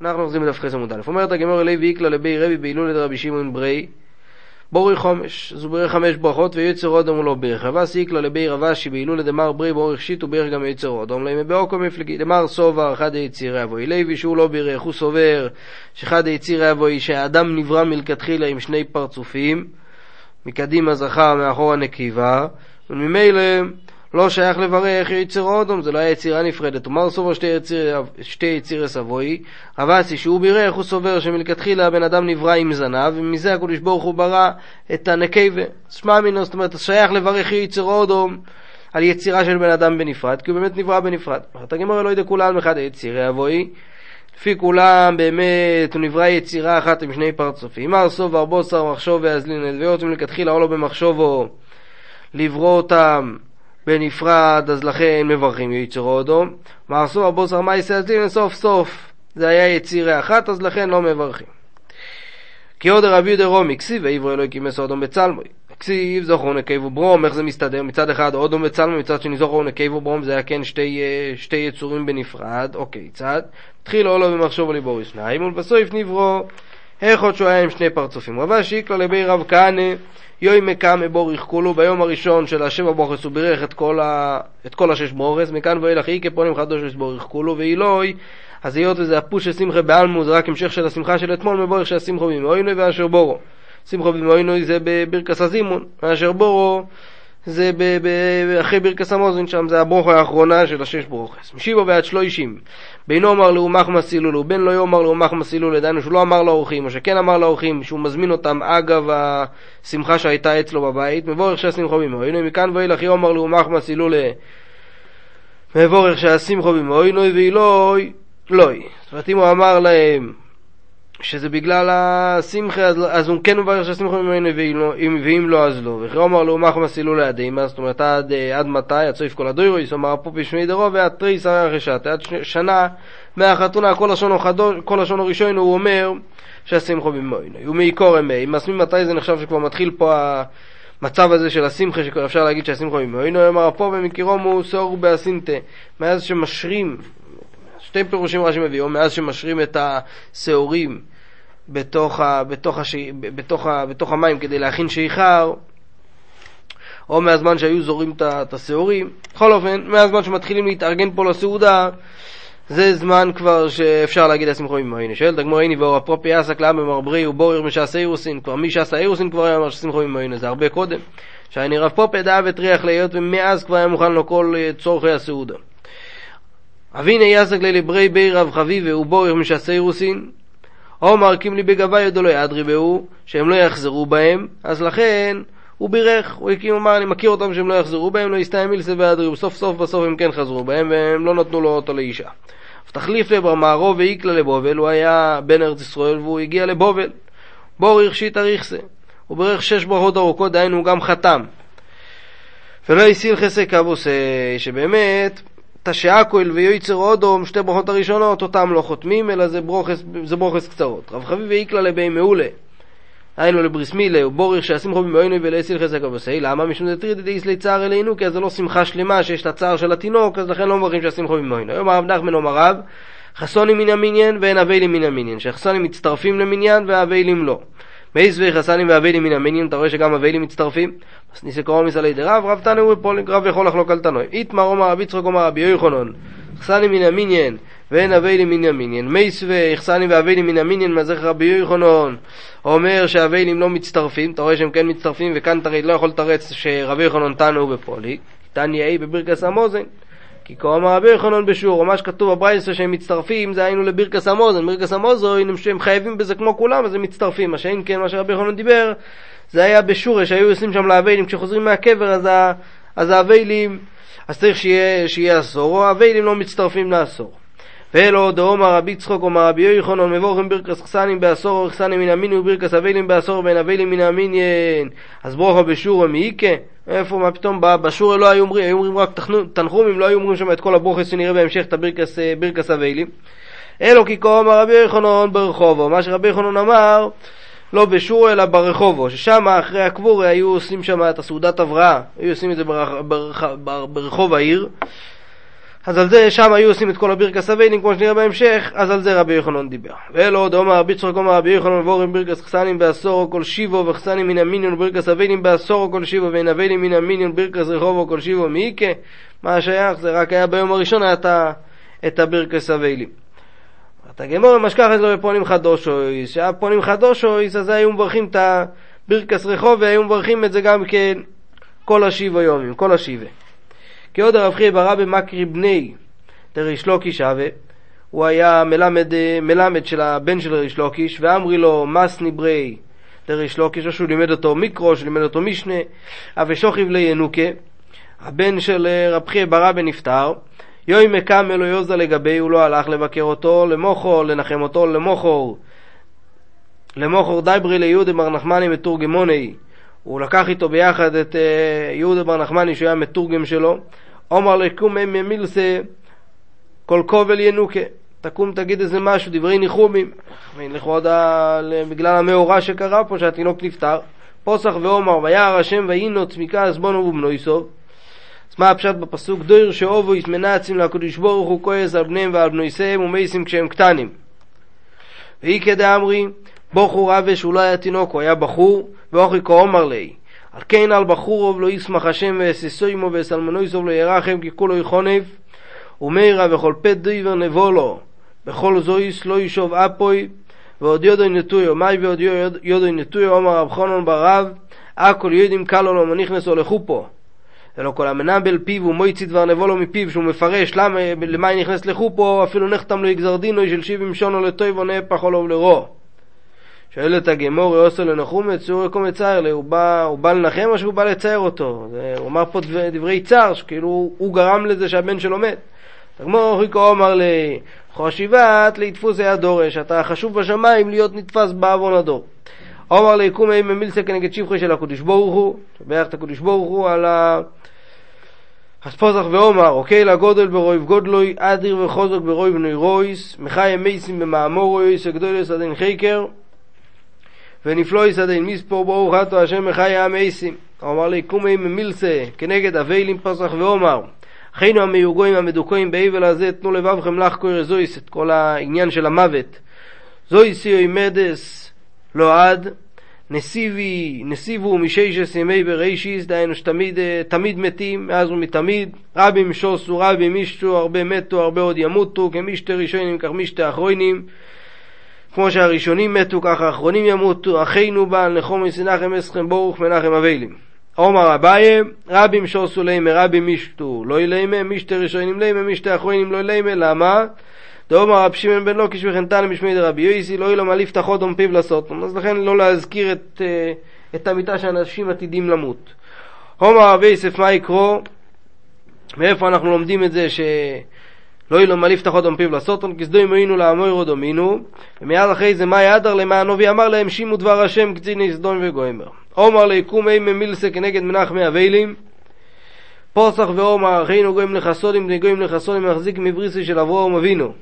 אנחנו אוחזים בדף חס עמוד א'. אומרת הגמור אלי ואיקלה לבי רבי בהילולת רבי שמעון ברי בורי חומש, זו בירך חמש ברכות ויצר אודם הוא לא בירך. רבס איקלה לבי רבשי בהילולת דמר ברי באורך שיט ובירך גם יצר אודם להם באוקו מפלגי. דמר סובר אחד היצירי אבוי לוי שהוא לא בירך, הוא סובר שאחד היצירי אבוי שהאדם נברא מלכתחילה עם שני פרצופים מקדימה זכר מאחורה נקבה וממילא לא שייך לברך יצר אודום, זה לא היה יצירה נפרדת. ומר סובר שתי, יציר, שתי יצירי סבוי, רבסי שהוא בירך, הוא סובר שמלכתחילה הבן אדם נברא עם זנב, ומזה הקדוש ברוך הוא ברא את הנקבה. שמע מינו, זאת אומרת, שייך לברך יצר אודום על יצירה של בן אדם בנפרד, כי הוא באמת נברא בנפרד. אומרת הגמרא לא יודע כולם אחד היצירי אבוי, לפי כולם באמת הוא נברא יצירה אחת עם שני פרצופים. מר סובר בוסר מחשוב ואזלין הלוויות מלכתחילה או לא במחשובו לברוא אותם בנפרד, אז לכן מברכים יצרו אדום. מעשו הבוסר מייסי אזלין סוף סוף זה היה יצירה אחת, אז לכן לא מברכים. כי עוד רבי יהודה רומי, כסיב ועברו אלוהיקים מסודום בצלמוי. כסיב זוכרו נקייבו ברום, איך זה מסתדר? מצד אחד אודום בצלמוי, מצד שני זוכרו נקייבו ברום, זה היה כן שתי, אה, שתי יצורים בנפרד, אוקיי, צד. התחיל אולו במחשוב ליבור שניים, ולבסוף נברו, עוד שהוא היה עם שני פרצופים. רבה שיקלה לבי רב כהנא יוי מקאמה בוריך כולו, ביום הראשון של השבע בוכס הוא בירך את כל, ה... את כל השש בורס, מכאן ואילך אי כפונים חדוש בוריך כולו, ואילוי, אז היות וזה הפוש של שמחה בעלמו, זה רק המשך של השמחה של אתמול, מבורך של השמחו במאוינוי ואשר בורו. שמחו במאוינוי זה בברכס הזימון, ואשר בורו זה ב- ב- אחרי ברכס המוזין שם, זה הברוכה האחרונה של השש ברוכס. משיבו ועד שלושים. בינו אמר לאומך מסילולו, בן לא יאמר לאומך מסילולו, דהיינו שהוא לא אמר לאורחים, או שכן אמר לאורחים, שהוא מזמין אותם אגב השמחה שהייתה אצלו בבית, מבורך שהשמחו בימו. הנה מכאן ואילך יאמר לאומך מסילולה, מבורך שהשמחו בימו, הנה ואילוי, לוי. זאת אומרת אם הוא אמר להם שזה בגלל השמחה, אז, אז הוא כן מברך שהשמחה ממנו ואם לא אז לא. וכי אמר לו מחמא סילו לידימה, זאת אומרת עד, עד מתי, עד סוף כל הדוירויס, אמר פה בשמי דרו ועד תרי שרי הרכשת, עד שנה מהחתונה, כל לשון, לשון הראשון הוא אומר שהשמחה ממנו. ומעיקור אמי, מסמי מתי זה נחשב שכבר מתחיל פה המצב הזה של השמחה, שכבר אפשר להגיד שהשמחה ממנו, אמר פה במקירום הוא סור באסינטה, מאז שמשרים שתי פירושים רש"י מביא, או מאז שמשרים את השעורים בתוך, ה, בתוך, הש... בתוך, ה... בתוך המים כדי להכין שיכר, או מהזמן שהיו זורים את השעורים. בכל אופן, מהזמן שמתחילים להתארגן פה לסעודה, זה זמן כבר שאפשר להגיד השמחו עם הנה. שואלת הגמור הנה ואור אפרופי עסק לעם במרברי ובורר משעשה אירוסין, כבר מי שעשה אירוסין כבר היה אמר ששמחו עם הנה, זה הרבה קודם. שאני רב פופד אהב הטריח להיות ומאז כבר היה מוכן לו כל אה, צורכי הסעודה. אביני יסק ללברי בי רב חביבה ובורר משעשה אירוסין, עומר קימלי בגבה ידו לא ידרי בהו, שהם לא יחזרו בהם, אז לכן הוא בירך, הוא הקים אמר אני מכיר אותם שהם לא יחזרו בהם, לא יסתיים מילסה וידרי, וסוף סוף בסוף הם כן חזרו בהם, והם לא נתנו לו אותו לאישה. ותחליף לבר מערו ואיקלה לבובל, הוא היה בן ארץ ישראל והוא הגיע לבובל. בור הרשית אריכסה, הוא בירך שש ברכות ארוכות, דהיינו הוא גם חתם. ולא הסיל חסק אבוסי, שבאמת תשעקויל ויועצר אודום, שתי ברכות הראשונות, אותם לא חותמים, אלא זה ברוכס, זה ברוכס קצרות. רב חביב ואיקלה לבי מעולה. היינו לבריס מילה, ובורך שהשמחו במאוינו ולאסיל חזק אבוסי, למה? משום דתריד דאיסלי צער אלינו, כי זה לא שמחה שלמה שיש את הצער של התינוק, אז לכן לא מברכים שהשמחו במאוינו. היום הרב נחמן אומר רב, חתנים מן המניין ואין אבלים מן המניין, שהחתנים מצטרפים למניין והאבלים לא. מיתיבי חתנים ואבלים מן המניין, אתה רואה שגם אבלים מצטרפים? אז קאמר מתניתא עליה דרב, רב תנא הוא ופליג, רב יכול לחלוק על תנאי. איתמר אמר רבי יצחק אמר רבי יוחנן, חתנים מן המניין ואין אבלים מן המניין. מיתיבי חתנים ואבלים מן המניין, מהזכר רבי יוחנן אומר שאבלים לא מצטרפים, אתה רואה שהם כן מצטרפים, וכאן אתה לא יכול לתרץ שרבי יוחנן תנא הוא ופליג. תניא בברכס המוזן. כי אמר רבי יוחנן בשור, מה שכתוב בברייסה שהם מצטרפים, זה היינו לברכס המוזן, ברכס המוזן, שהם חייבים בזה כמו כולם, אז הם מצטרפים. מה שאין כן, מה שרבי יוחנן דיבר, זה היה בשורה, שהיו עושים שם לאביילים, כשחוזרים מהקבר, אז, ה, אז האביילים, אז צריך שיהיה, עשור, או האביילים לא מצטרפים לעשור. ואלו דאמר רבי צחוק אומר רבי יוחנן מבורכם ברכס חסנים בעשור או חסנים מן המיני וברכס אביילים בעשור בין אביילים מן המיניין אז ברוכו בשורה מאיקה איפה מה פתאום? בשורה לא היו אומרים היו אומרים רק תנחומים לא היו אומרים שם את כל הברוכס שנראה בהמשך את הברכס אביילים אלו כי כה אמר רבי יוחנן ברחובו. מה שרבי יוחנן אמר לא בשור אלא ברחובו, ששם אחרי הקבור היו עושים שם את הסעודת הבראה, היו עושים את זה ברח, ברח, ברחוב העיר, אז על זה שם היו עושים את כל הבירקס אביינים, כמו שנראה בהמשך, אז על זה רבי יוחנן דיבר. ואלו דאמר רבי צחוק אומר רבי יוחנן ובורם בירקס חסנים בעשור כל שיבו וחסנים מן המיניון בירקס אביינים בעשור כל שיבו ואין אביינים מן המיניון בירקס רחובו כל שיבו מאיקה. מה שייך? זה רק היה ביום הראשון היה את הבירקס אביילים. את הגמור משכח את זה בפונים חדושויס, שהיה פונים חדושויס אז היו מברכים את הבירקס רחוב והיו מברכים את זה גם כן כל השיבו יומים, כל השיבה. כי עוד הרב חייא ברבי מקרי בני לריש לוקיש אבה, הוא היה מלמד, מלמד של הבן של ריש לוקיש, ואמרי לו מסני ברי לריש לוקיש, או שהוא לימד אותו מיקרו, שהוא לימד אותו משנה, אבי שוכיב לינוקה, הבן של רב חייא ברבי נפטר, יוי מקם אלו יוזה לגבי, הוא לא הלך לבקר אותו, למוכו, לנחם אותו, למוכו, למוכו דייברי ליהודה בר נחמני מתורגמוני, הוא לקח איתו ביחד את uh, יהודה בר נחמני שהוא היה מתורגם שלו, אומר לקום מילסה כל כובל ינוקה, תקום תגיד איזה משהו, דברי ניחומים, לכבוד בגלל המאורע שקרה פה שהתינוק נפטר, פוסח ואומר וירא השם ויינו צמיקה עזבונו ובנו יסוב אז מה הפשט בפסוק? דויר שאובו יתמנצים לקדוש ברוך הוא כועס על בניהם ועל בנויסיהם ומייסים כשהם קטנים. ואי כדאמרי בוכו רבה שהוא לא היה תינוק, הוא היה בחור, ואוכי כאומר לי. על כן על בחורוב לא ישמח השם ואססו עמו ואסלמנויסוב לא ירחם כי כולו יחונף ומאירה וכל פת דיבר נבוא לו בכל זויס לא ישוב אפוי ועוד יודוי נטויו מאי ועוד יודוי נטויו אומר רב חונון ברב הכל יודעים קלו לו מנכנסו לחופו ולא כל המנבל פיו ומויצי דבר נבוא לו מפיו שהוא מפרש למה, למה נכנס לחופו אפילו נחתם לו יגזר דינוי של שבעים שונו לטוי ונהפך עולו ולרוע שואל את הגמור עושה לנחום את צור יקום לצער הוא בא, בא לנחם או שהוא בא לצייר אותו? הוא אמר פה דברי צער, שכאילו הוא גרם לזה שהבן שלו מת. הגמור ריקו אמר לי, חשיבת לתפוס היה דורש, אתה חשוב בשמיים להיות נתפס בעוון הדור. אמר לי, קום אימא מילסה כנגד שבחי של הקדוש ברוך הוא, שבח את הקדוש ברוך הוא על ה... הספוזח ואומר, אוקיי לגודל ברויב גודלוי, אדיר וחוזק ברויב נוירויס, מחי מייסים במאמורויס, הגדולס עדין חיקר, ונפלו יסדין מספור ברוך אתו השם מחי המייסים. אמר לי קומי ממילסה כנגד אביילים פסח ואומר אחינו המיוגויים המדוכאים באבל הזה תנו לבבכם לך קורא זויס את כל העניין של המוות. זויס יוי מדס לא עד נסיבי, נסיבו מששס ימי בראשיס, דהיינו שתמיד תמיד מתים, מאז ומתמיד, רבים שוסו, רבים ישתו, הרבה מתו, הרבה עוד ימותו, כמשתה ראשונים, כך משתה אחרונים, כמו שהראשונים מתו, ככה האחרונים ימותו, אחינו בעל נחום סנחם אסכם ברוך מנחם אבלים. עומר אביי, רבים שוסו לימה, רבים משתו, לא ילימה, משתה ראשונים לימה, משתה אחרונים לא ילימה, למה? דאמר רב שמעון בן לוקיש וכן תנא משמי דרבי יויסי, לא יהיה לו מעליף תחות פיו לעשות, אז לכן לא להזכיר את, אה, את המיטה שאנשים עתידים למות. עומר רבי יוסף מה יקרו? מאיפה אנחנו לומדים את זה ש... לא לו מה לפתחות במפיו לסוטון, כי סדוי מוינו לאמוירו דומינו, ומיד אחרי זה מה ידר למען אבי אמר להם שימו דבר השם קציני סדום וגוימר. עומר ליקום אי ממילסה כנגד מנחמי אביילים, פוסח ועומר אחינו גויים לחסונים בני גויים לחסונים מחזיק מבריסי של אברהם אבינו.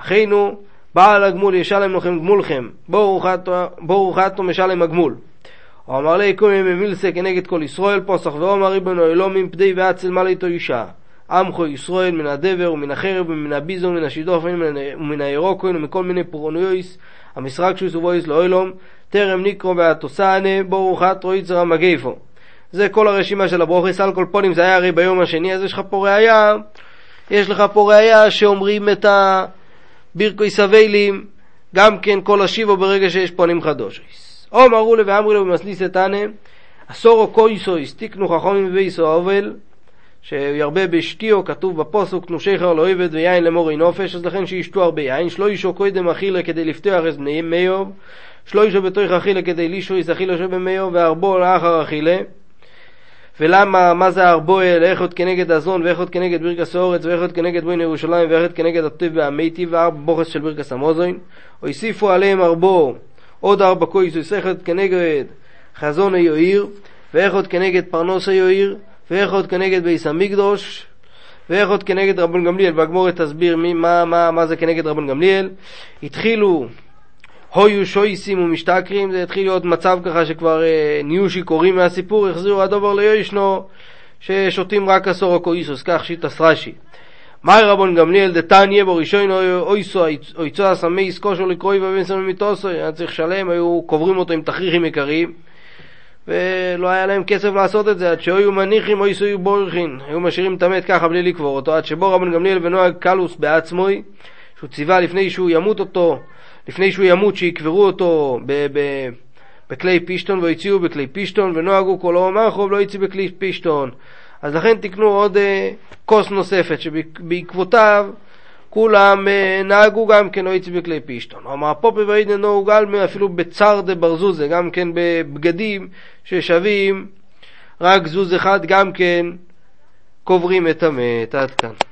אחינו בעל הגמול ישלם לכם גמולכם, בואו חתו משלם הגמול. אמר לי קומי ממילסה כנגד כל ישראל פוסח ועומר ריבנו אלומים פדי ואצל מה ליתו אישה. עמכו ישראל מן הדבר ומן החרב ומן הביזון ומן השידוך ומן הירוקוין ומכל מיני פורונויס המשחק שהוא סובויס לאוילום טרם ניקרו והתוסענה ברוך אתרו יצר מגייפו. זה כל הרשימה של הברוכס על כל פונים זה היה הרי ביום השני אז יש לך פה ראייה יש לך פה ראייה שאומרים את הבירקוי סביילים גם כן כל השיבו ברגע שיש פונים חדושויס אמרו לו ואמרו לו במסליס אתנה אסורו קויסויס תיקנו חכמים ובייסו האובל שירבה בשתיו, כתוב בפוסוק, תנו שיכר לא עבד ויין למורי נופש, אז לכן שישתו הרבה יין, שלא ישו קודם אכילה כדי לפתוח את בני מיוב, שלא ישו בתוך אכילה כדי לישו יס אכילה שבמיוב, והרבו לאחר אכילה. ולמה, מה זה ארבועל, איך עוד כנגד הזון, ואיך עוד כנגד ברכס האורץ, ואיך עוד כנגד בוין ירושלים, ואיך עוד כנגד הטוב והמיטיב, וארבע בוכס של ברכס המוזוין, הוסיפו עליהם ארבו, עוד ארבע קויסוס, איך עוד כנגד חזון היועיר, ואיך עוד כנגד פרנוס היועיר, עוד כנגד ביס המקדוש, עוד כנגד רבן גמליאל, והגמורת תסביר מי, מה, מה, מה זה כנגד רבן גמליאל. התחילו הויו שויסים ומשתכרים, זה התחיל להיות מצב ככה שכבר אה, נהיו שיכורים מהסיפור, החזירו הדובר לישנו, ששותים רק עשור הקויסוס, כך שיטס רש"י. מאי רבון גמליאל דתניא בו ראשון אויסו אויצו הסמי עסקו שלו לקרוי ובן סמי מיתוסו, היה צריך לשלם, היו קוברים אותו עם תכריכים יקרים ולא היה להם כסף לעשות את זה, עד שהיו מניחים אויסו יהיו בורחין, היו משאירים את המת ככה בלי לקבור אותו, עד שבו רבון גמליאל ונוהג קלוס בעצמוי, שהוא ציווה לפני שהוא ימות אותו, לפני שהוא ימות שיקברו אותו ב- ב- בכלי פישטון והציעו בכלי פישטון ונוהגו כל אור מרחוב לא הציעו בכלי פישטון. אז לכן תקנו עוד אה, כוס נוספת שבעקבותיו כולם אה, נהגו גם כן לא הציעו בכלי פישטון. אמר פופי ואידן נהוג גלמי אפילו בצר דה ברזוזה, גם כן בבגדים ששווים רק זוז אחד גם כן קוברים את המת. עד כאן.